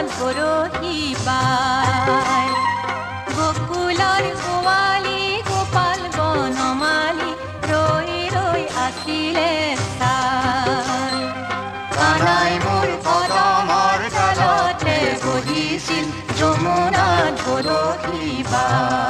মান পৰহি পায় গকুলৰ গোৱালী গোপাল বনমালি ৰৈ ৰৈ আছিলে চাই মোৰ পদমৰ চালতে বহিছিল যমুনাত পৰহি পায়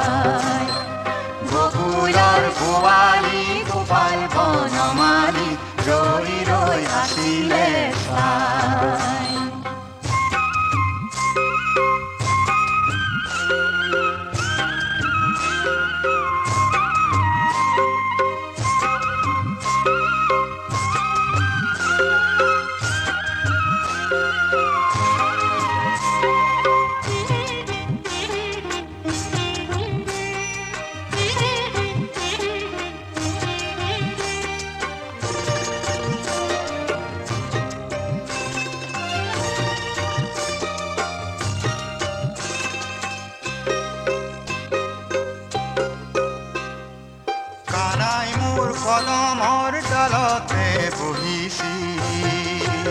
কানাই মোৰ কলমৰ ডালতে বহিছিল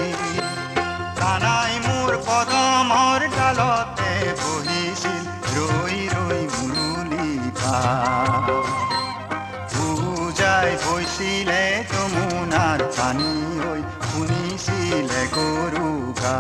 কানাই মোৰ কদমৰ ডালতে বহিছিল ৰৈ ৰৈ মুৰুলি বুজাই গৈছিলে যমুনাৰ পানী হৈ শুনিছিলে গৰু গা।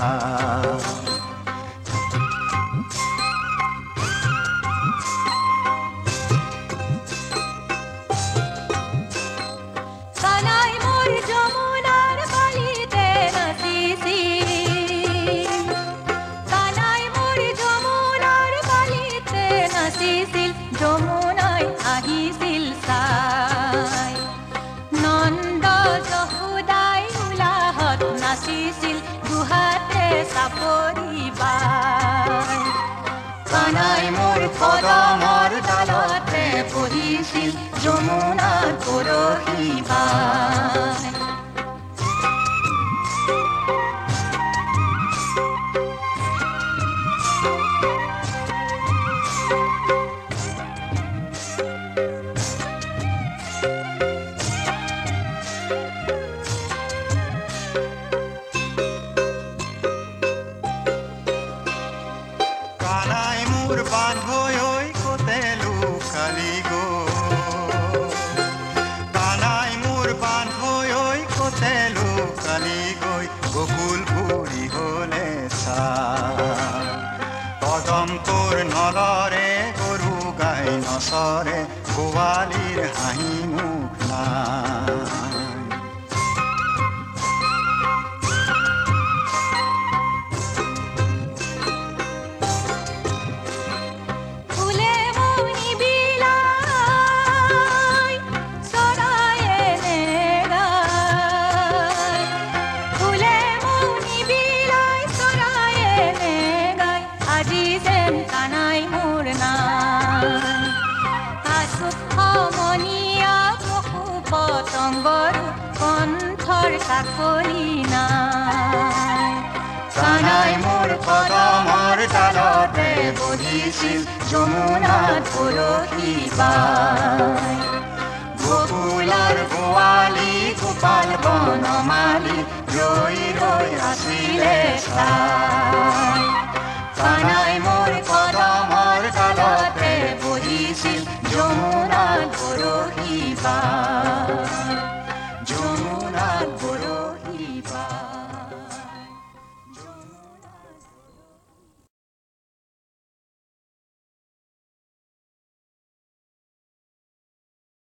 বাই কানাই ডালতে বহিছিল যমুনাৰ পৰহি বাই মোৰ বান্ধৈ ঐ কতেলো কালি গৈ কানাই মোৰ বান্ধৈ ঐ কতেলো কালি গৈ গকুল পুৰি হলে চা পদম তোৰ নলৰে গৰু গাই নচৰে গোৱালিৰ হাঁহি মুখ নাই সমনীয়া পশু পতংগৰ কণ্ঠৰ চাকৰি নাই। মোৰ কদমৰ ডালতে বহিছিল যমুনাত পৰহি বাই গকুলৰ গোৱালি গোপাল বনমালি ৰৈ ৰৈ আছিলে চাই Bye.